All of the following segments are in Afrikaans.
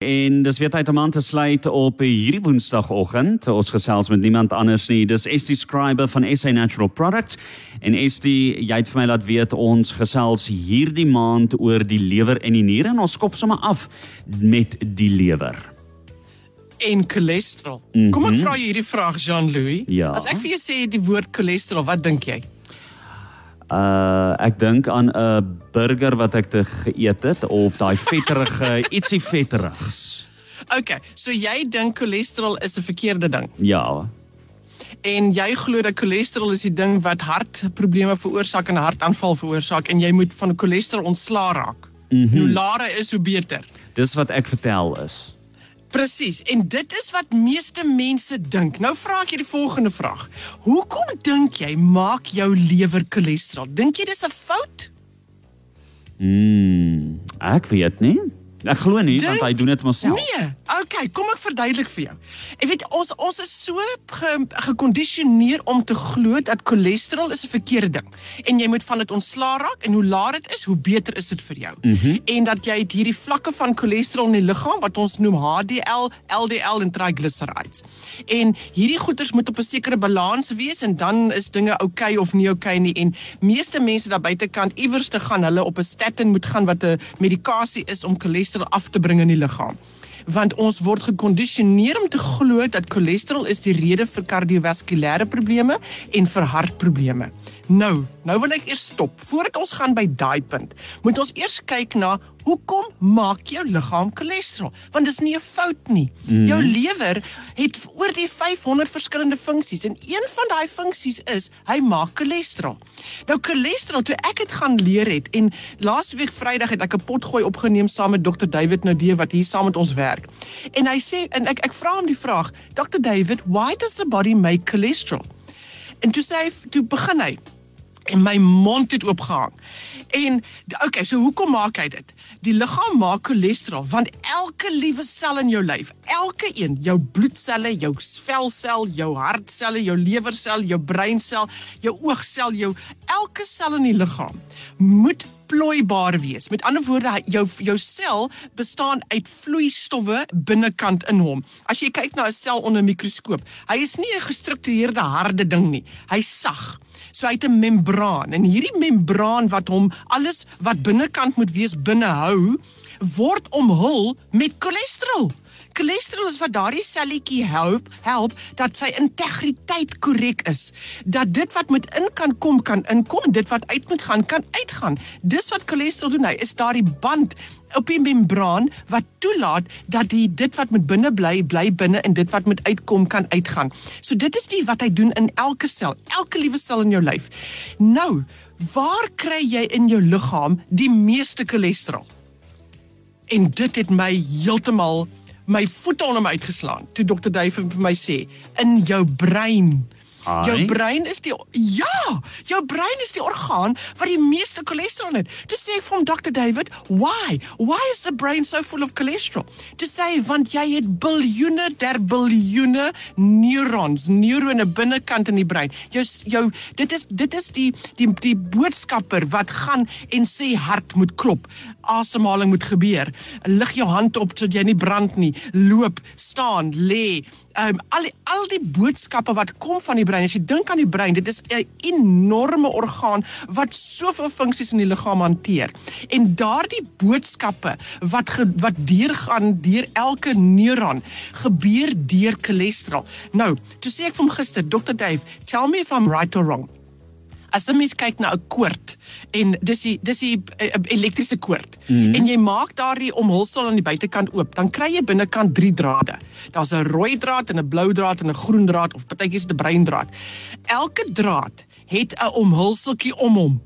En dis weer tyd om aan te sluit op hierdie Woensdagoggend. Ons gesels met niemand anders nie. Dis Estie Scriber van SA Natural Products. En Estie, jy het vir my laat weet ons gesels hierdie maand oor die lewer en die niere en ons skop sommer af met die lewer. En cholesterol. Mm -hmm. Kom ek vra jou hierdie vraag Jean-Louis? Ja. As ek vir jou sê die woord cholesterol, wat dink jy? Uh ek dink aan 'n burger wat ek te geëet het of daai vetterige ietsie vetterigs. Okay, so jy dink cholesterol is 'n verkeerde ding. Ja. En jy glo dat cholesterol is die ding wat hartprobleme veroorsaak en hartaanval veroorsaak en jy moet van cholesterol ontslaa raak. Mm -hmm. Hoe laer is hoe beter. Dis wat ek vertel is. Presies. En dit is wat meeste mense dink. Nou vra ek jy die volgende vraag. Hoekom dink jy maak jou lewer cholesterol? Dink jy dis 'n fout? Mm, ek weet nie. Ek glo nie Dink, want hy doen dit homself. Nee. Okay, kom ek verduidelik vir jou. Ek weet ons ons is so gekondisioneer om te glo dat cholesterol is 'n verkeerde ding en jy moet van dit ontslaa raak en hoe laer dit is, hoe beter is dit vir jou. Mm -hmm. En dat jy het hierdie vlakke van cholesterol in die liggaam wat ons noem HDL, LDL en triglycerides. En hierdie goeders moet op 'n sekere balans wees en dan is dinge oukei okay of nie oukei okay nie en meeste mense daar buitekant iewers te gaan hulle op 'n statin moet gaan wat 'n medikasie is om cholesterol cholesterol af te bring in die liggaam. Want ons word gekondisioneer om te glo dat cholesterol is die rede vir kardiovaskulêre probleme en vir hartprobleme. Nou, nou wil ek eers stop. Voordat ons gaan by daai punt, moet ons eers kyk na hoekom maak jou liggaam cholesterol? Want dit is nie 'n fout nie. Mm. Jou lewer het oor die 500 verskillende funksies en een van daai funksies is hy maak cholesterol. Nou cholesterol, toe ek dit gaan leer het en laasweek Vrydag het ek 'n pot gooi opgeneem saam met Dr David Nodee wat hier saam met ons werk. En hy sê en ek ek vra hom die vraag, Dr David, why does the body make cholesterol? En toe sê hy, toe begin hy en my mond het oopgehang. En okay, so hoekom maak hy dit? Die liggaam maak cholesterol want elke liewe sel in jou lyf, elke een, jou bloedselle, jou velsel, jou hartselle, jou lewersel, jou breinsel, jou oogsel, jou elke sel in die liggaam moet plooibaar wees. Met ander woorde, jou jou sel bestaan uit vloeistowwe binnekant in hom. As jy kyk na 'n sel onder 'n mikroskoop, hy is nie 'n gestruktureerde harde ding nie. Hy's sag. So hy het 'n membraan en hierdie membraan wat hom alles wat binnekant moet wees binnehou, word omhul met cholesterol. Cholesterol is wat daardie selletjie help help dat sy integriteit korrek is. Dat dit wat moet in kan kom kan inkom, dit wat uit moet gaan kan uitgaan. Dis wat cholesterol doen. Hy is daardie band op die membraan wat toelaat dat die dit wat moet binne bly bly binne en dit wat moet uitkom kan uitgaan. So dit is die wat hy doen in elke sel, elke liewe sel in jou lyf. Nou, waar kry jy in jou liggaam die meeste cholesterol? En dit het my heeltemal my voete onder my uitgeslaan. Toe dokter Dave vir my sê in jou brein Ai. Jou brein is die ja, jou brein is die orgaan wat die meeste cholesterol het. To sê from Dr David, why? Why is the brain so full of cholesterol? To sê want jy het biljoene der biljoene neurons, neurone binnekant in die brein. Jou jou dit is dit is die die die boodskapper wat gaan en sê hart moet klop, asemhaling moet gebeur. Lig jou hand op sodat jy nie brand nie. Loop, staan, lê, um, al die, al die boodskappe wat kom van die brein. As jy dink aan die brein, dit is 'n enorme orgaan wat soveel funksies in die liggaam hanteer. En daardie boodskappe wat ge, wat deurgaan deur elke neuron, gebeur deur cholesterol. Nou, toe sê ek vir hom gister, Dr Dave, tell me if I'm right or wrong. As jy mens kyk na 'n koord en dis die dis die uh, elektriese koord mm -hmm. en jy maak daardie omhulsel aan die buitekant oop, dan kry jy binnekant 3 drade. Daar's 'n rooi draad en 'n blou draad en 'n groen draad of partykies 'n bruin draad. Elke draad het 'n omhulseltjie om hom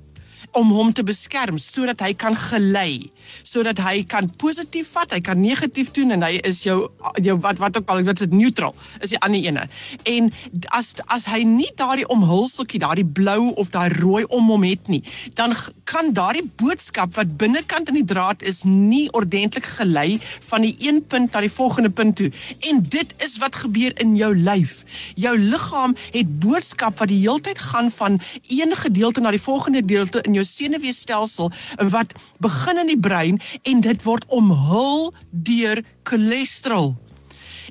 om hom te beskerm sodat hy kan gelei, sodat hy kan positief vat, hy kan negatief doen en hy is jou jou wat wat ook al wat is neutral is die ander ene. En as as hy nie daardie omhulseltjie, daardie blou of daai rooi om hom het nie, dan kan daardie boodskap wat binnekant in die draad is nie ordentlik gelei van die een punt na die volgende punt toe. En dit is wat gebeur in jou lyf. Jou liggaam het boodskap wat die heeltyd gaan van een gedeelte na die volgende gedeelte in jou jou senuweestelsel wat begin in die brein en dit word omhul deur cholesterol.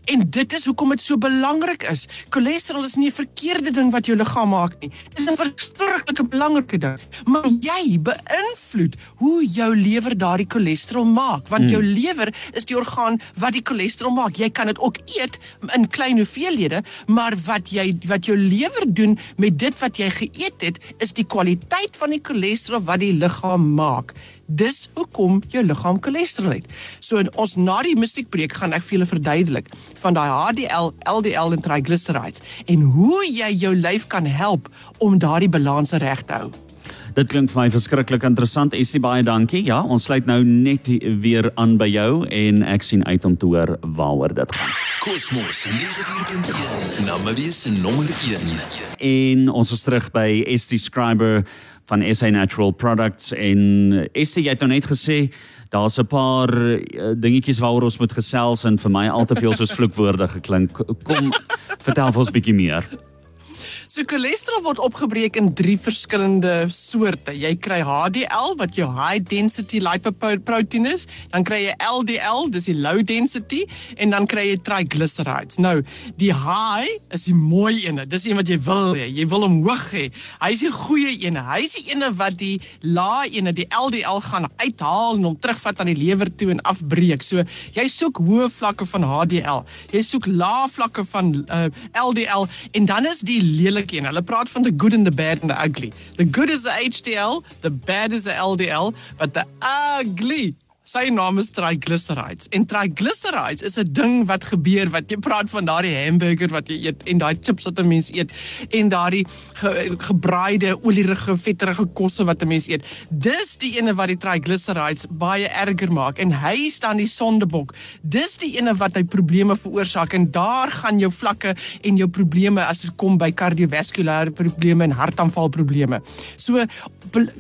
En dit is hoekom dit so belangrik is. Cholesterol is nie 'n verkeerde ding wat jou liggaam maak nie. Dit is 'n verskriklike belangrike ding. Maar jy beïnvloed hoe jou lewer daardie cholesterol maak, want jou hmm. lewer is die orgaan wat die cholesterol maak. Jy kan dit ook eet in klein hoeveelhede, maar wat jy wat jou lewer doen met dit wat jy geëet het, is die kwaliteit van die cholesterol wat die liggaam maak. Dis hoekom jou liggaam cholesterol het. So in ons na die musiekbreek gaan ek vir julle verduidelik van daai HDL, LDL en triglycerides en hoe jy jou lyf kan help om daardie balans reg te hou. Dit klink vir my verskriklik interessant. Essie baie dankie. Ja, ons sluit nou net weer aan by jou en ek sien uit om te hoor waaroor dit gaan. Kosmos 94.1 Namerie se nommer 1. En ons is terug by Essie Scriber van SA Natural Products en Essie jy het nou net gesê daar's 'n paar uh, dingetjies waaroor ons moet gesels en vir my al te veel soos vloekwoorde geklink. Kom vertel vir ons 'n bietjie meer. So cholesterol word opgebreek in drie verskillende soorte. Jy kry HDL wat jou high density lipoprotein is, dan kry jy LDL, dis die low density en dan kry jy triglycerides. Nou, die high is die mooi ene. Dis een wat jy wil hê. Jy wil hom hoog hê. Hy is die goeie ene. Hy is die ene wat die lae ene, die LDL gaan uithaal en hom terugvat aan die lewer toe en afbreek. So, jy soek hoë vlakke van HDL. Jy soek lae vlakke van uh, LDL en dan is die lelik eerlik een. Hulle praat van the good and the bad and the ugly. The good is the HDL, the bad is the LDL, but the ugly Sy naam is triglycerides. En triglycerides is 'n ding wat gebeur wat jy praat van daardie hamburger wat jy eet en daai chips wat 'n mens eet en daardie ge, gebraaide olierige vetterige kosse wat 'n mens eet. Dis die ene wat die triglycerides baie erger maak en hy staan die sondebok. Dis die ene wat hy probleme veroorsaak en daar gaan jou vlakke en jou probleme as dit kom by kardiovaskulêre probleme en hartaanval probleme. So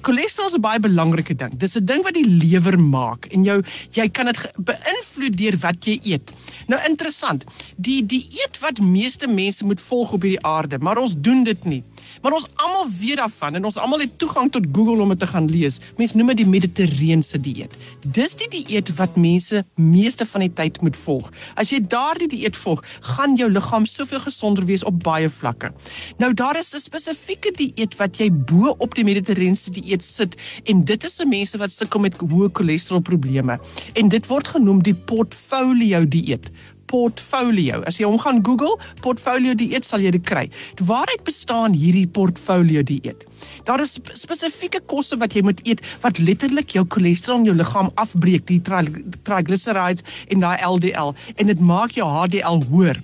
cholesterol is 'n baie belangrike ding. Dis 'n ding wat die lewer maak en jou jy kan dit beïnvloed deur wat jy eet. Nou interessant, die die eet wat meeste mense moet volg op hierdie aarde, maar ons doen dit nie. Maar ons almal weet daarvan en ons almal het toegang tot Google om dit te gaan lees. Mense noem dit die mediterrane dieet. Dis die dieet wat mense meeste van die tyd moet volg. As jy daardie dieet volg, gaan jou liggaam soveel gesonder wees op baie vlakke. Nou daar is 'n spesifieke dieet wat jy bo op die mediterrane dieet sit en dit is vir mense wat sukkel met hoë cholesterol probleme en dit word genoem die portfolio dieet portfolio. As jy hom gaan Google, portfolio dieet sal jy dit kry. Waaruit bestaan hierdie portfolio dieet? Daar is spesifieke kosse wat jy moet eet wat letterlik jou cholesterol in jou liggaam afbreek, die triglycerides en daai LDL en dit maak jou HDL hoër.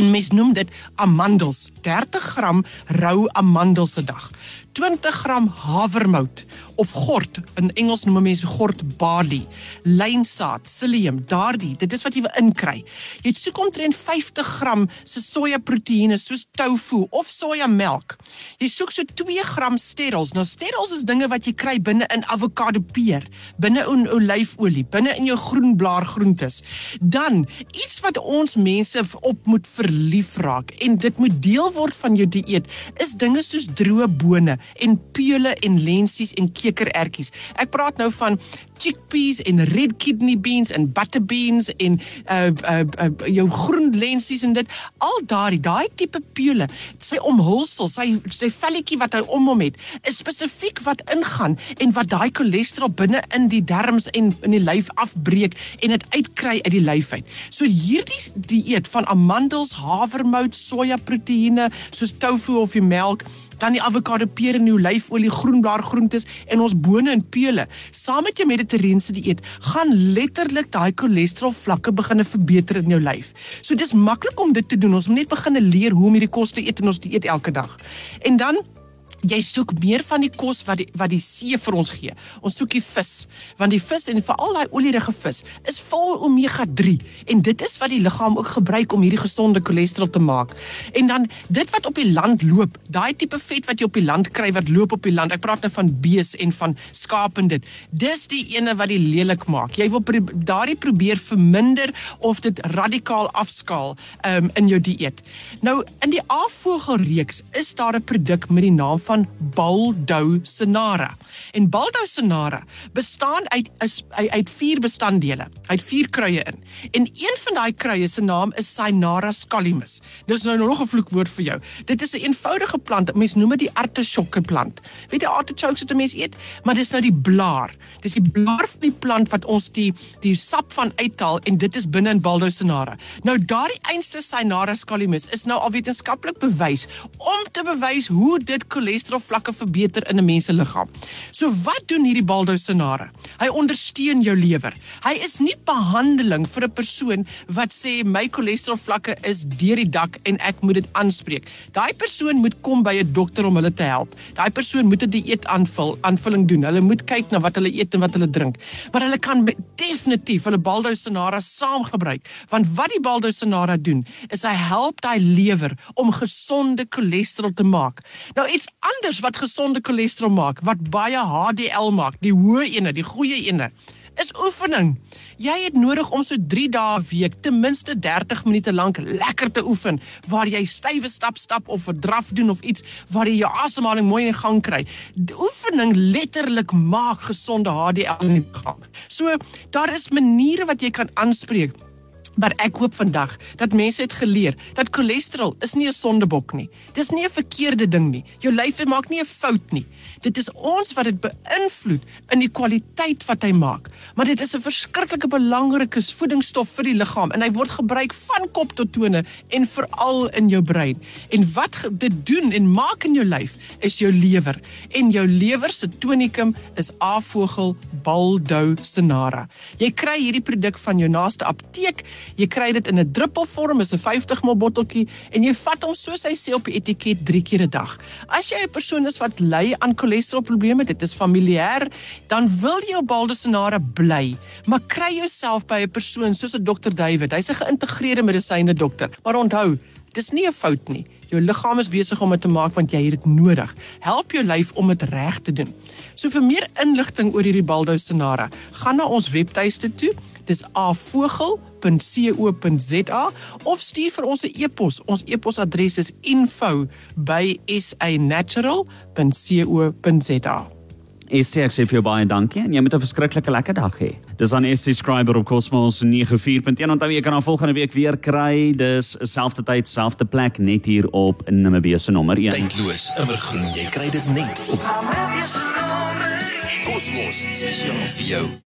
En mens noem dit amandels, 30 gram rou amandels 'n dag. 20 gram havermout of gort in Engels noem mense gort barley, lynsaad, psyllium, daardie, dit is wat jy wil inkry. Jy soek omtrent 50 gram se sojaproteïene soos tofu of sojamelk. Jy soek so 2 gram sterels. Nou sterels is dinge wat jy kry binne in avokado peer, binne in olyfolie, binne in jou groenblaar groentes. Dan iets wat ons mense op moet verlief raak en dit moet deel word van jou dieet is dinge soos droë bone en peule en lensies en kekerertjies. Ek praat nou van chickpeas en red kidney beans en butter beans en uh uh, uh jou groen lensies en dit al daai daai tipe peule sy omhulsel sy sy velletjie wat hy om hom het is spesifiek wat ingaan en wat daai cholesterol binne in die darmes en in die lyf afbreek en dit uitkry uit die lyf uit. So hierdie dieet van amandels, havermout, sojaproteïene soos tofu of die melk dan die avokado, peer en olyfolie, groenblaar groentes en ons bone en peule. Saam met jou mediterrane dieet gaan letterlik daai cholesterol vlakke begine verbeter in jou lyf. So dis maklik om dit te doen. Ons moet net begine leer hoe om hierdie kos te eet in ons dieet elke dag. En dan jy soek meer van die kos wat die wat die see vir ons gee. Ons soek die vis, want die vis en veral daai olierige vis is vol omega 3 en dit is wat die liggaam ook gebruik om hierdie gesonde cholesterol te maak. En dan dit wat op die land loop, daai tipe vet wat jy op die land kry wat loop op die land. Ek praat nou van bees en van skaap en dit. Dis die ene wat die lelik maak. Jy wil daardie probeer verminder of dit radikaal afskaal um, in jou dieet. Nou in die afvogelreeks is daar 'n produk met die naam van van Baldo Senara. En Baldo Senara bestaan uit is uit vier bestanddele. Het vier kruie in. En een van daai kruie se naam is Cynara scallimus. Dis nou nog 'n vloekwoord vir jou. Dit is 'n eenvoudige plant. Mense noem dit die artisjokke plant. Weet jy artichokes wat mense eet? Maar dis nou die blaar. Dis die blaar van die plant wat ons die die sap van uithaal en dit is binne in Baldo Senara. Nou daardie einste Cynara scallimus is nou al wetenskaplik bewys om te bewys hoe dit cholesterol vlakke verbeter in 'n mens se liggaam. So wat doen hierdie Baldo Senara? Hy ondersteun jou lewer. Hy is nie behandeling vir 'n persoon wat sê my cholesterol vlakke is deur die dak en ek moet dit aanspreek. Daai persoon moet kom by 'n dokter om hulle te help. Daai persoon moet 'n die dieet aanvul, aanvulling doen. Hulle moet kyk na wat hulle eet en wat hulle drink. Maar hulle kan definitief hulle Baldo Senara saam gebruik, want wat die Baldo Senara doen, is hy help daai lewer om gesonde cholesterol te maak. Nou iets anders wat gesonde cholesterol maak, wat baie HDL maak, die hoë ene, die goeie ene, is oefening. Jy het nodig om so 3 dae 'n week ten minste 30 minute lank lekker te oefen waar jy stywe stap stap of 'n draf doen of iets waar jy jou asemhaling mooi in gang kry. Die oefening letterlik maak gesonde HDL in liggaam. So daar is maniere wat jy kan aanspreek Maar ek hoop vandag dat mense het geleer dat cholesterol is nie 'n sondebok nie. Dis nie 'n verkeerde ding nie. Jou lyf maak nie 'n fout nie. Dit is ons wat dit beïnvloed in die kwaliteit wat hy maak. Maar dit is 'n verskriklike belangrike voedingsstof vir die liggaam en hy word gebruik van kop tot tone en veral in jou brein. En wat dit doen en maak in jou lyf is jou lewer. En jou lewer se tonikum is Avogel Baldo Senara. Jy kry hierdie produk van jou naaste apteek Jy kry dit in 'n druppelvorm, is 'n 50 ml botteltjie en jy vat hom soos hy sê op die etiket 3 keer 'n dag. As jy 'n persoon is wat ly aan cholesterolprobleme, dit is familiêr, dan wil jy op Baldesenare bly, maar kry jouself by 'n persoon soos 'n dokter David. Hy's 'n geïntegreerde medisyne dokter. Maar onthou, dis nie 'n fout nie. Jou liggaam is besig om dit te maak want jy het dit nodig. Help jou lyf om dit reg te doen. So vir meer inligting oor hierdie Baldesenare, gaan na ons webtuiste toe. Dis avogel info@sannatural.co.za of stuur vir ons 'n e-pos. Ons e-posadres is info@sanatural.co.za. Is ek sê vir jou baie dankie en jy moet 'n verskriklike lekker dag hê. Dis aan SC Scriber op Cosmos 94.1 onthou jy kan aan volgende week weer kry. Dis selfde tyd, selfde plek net hier op Nimmerbe se nommer 1. Tydloos, immergroen, jy kry dit net op Cosmos spesiaal vir jou.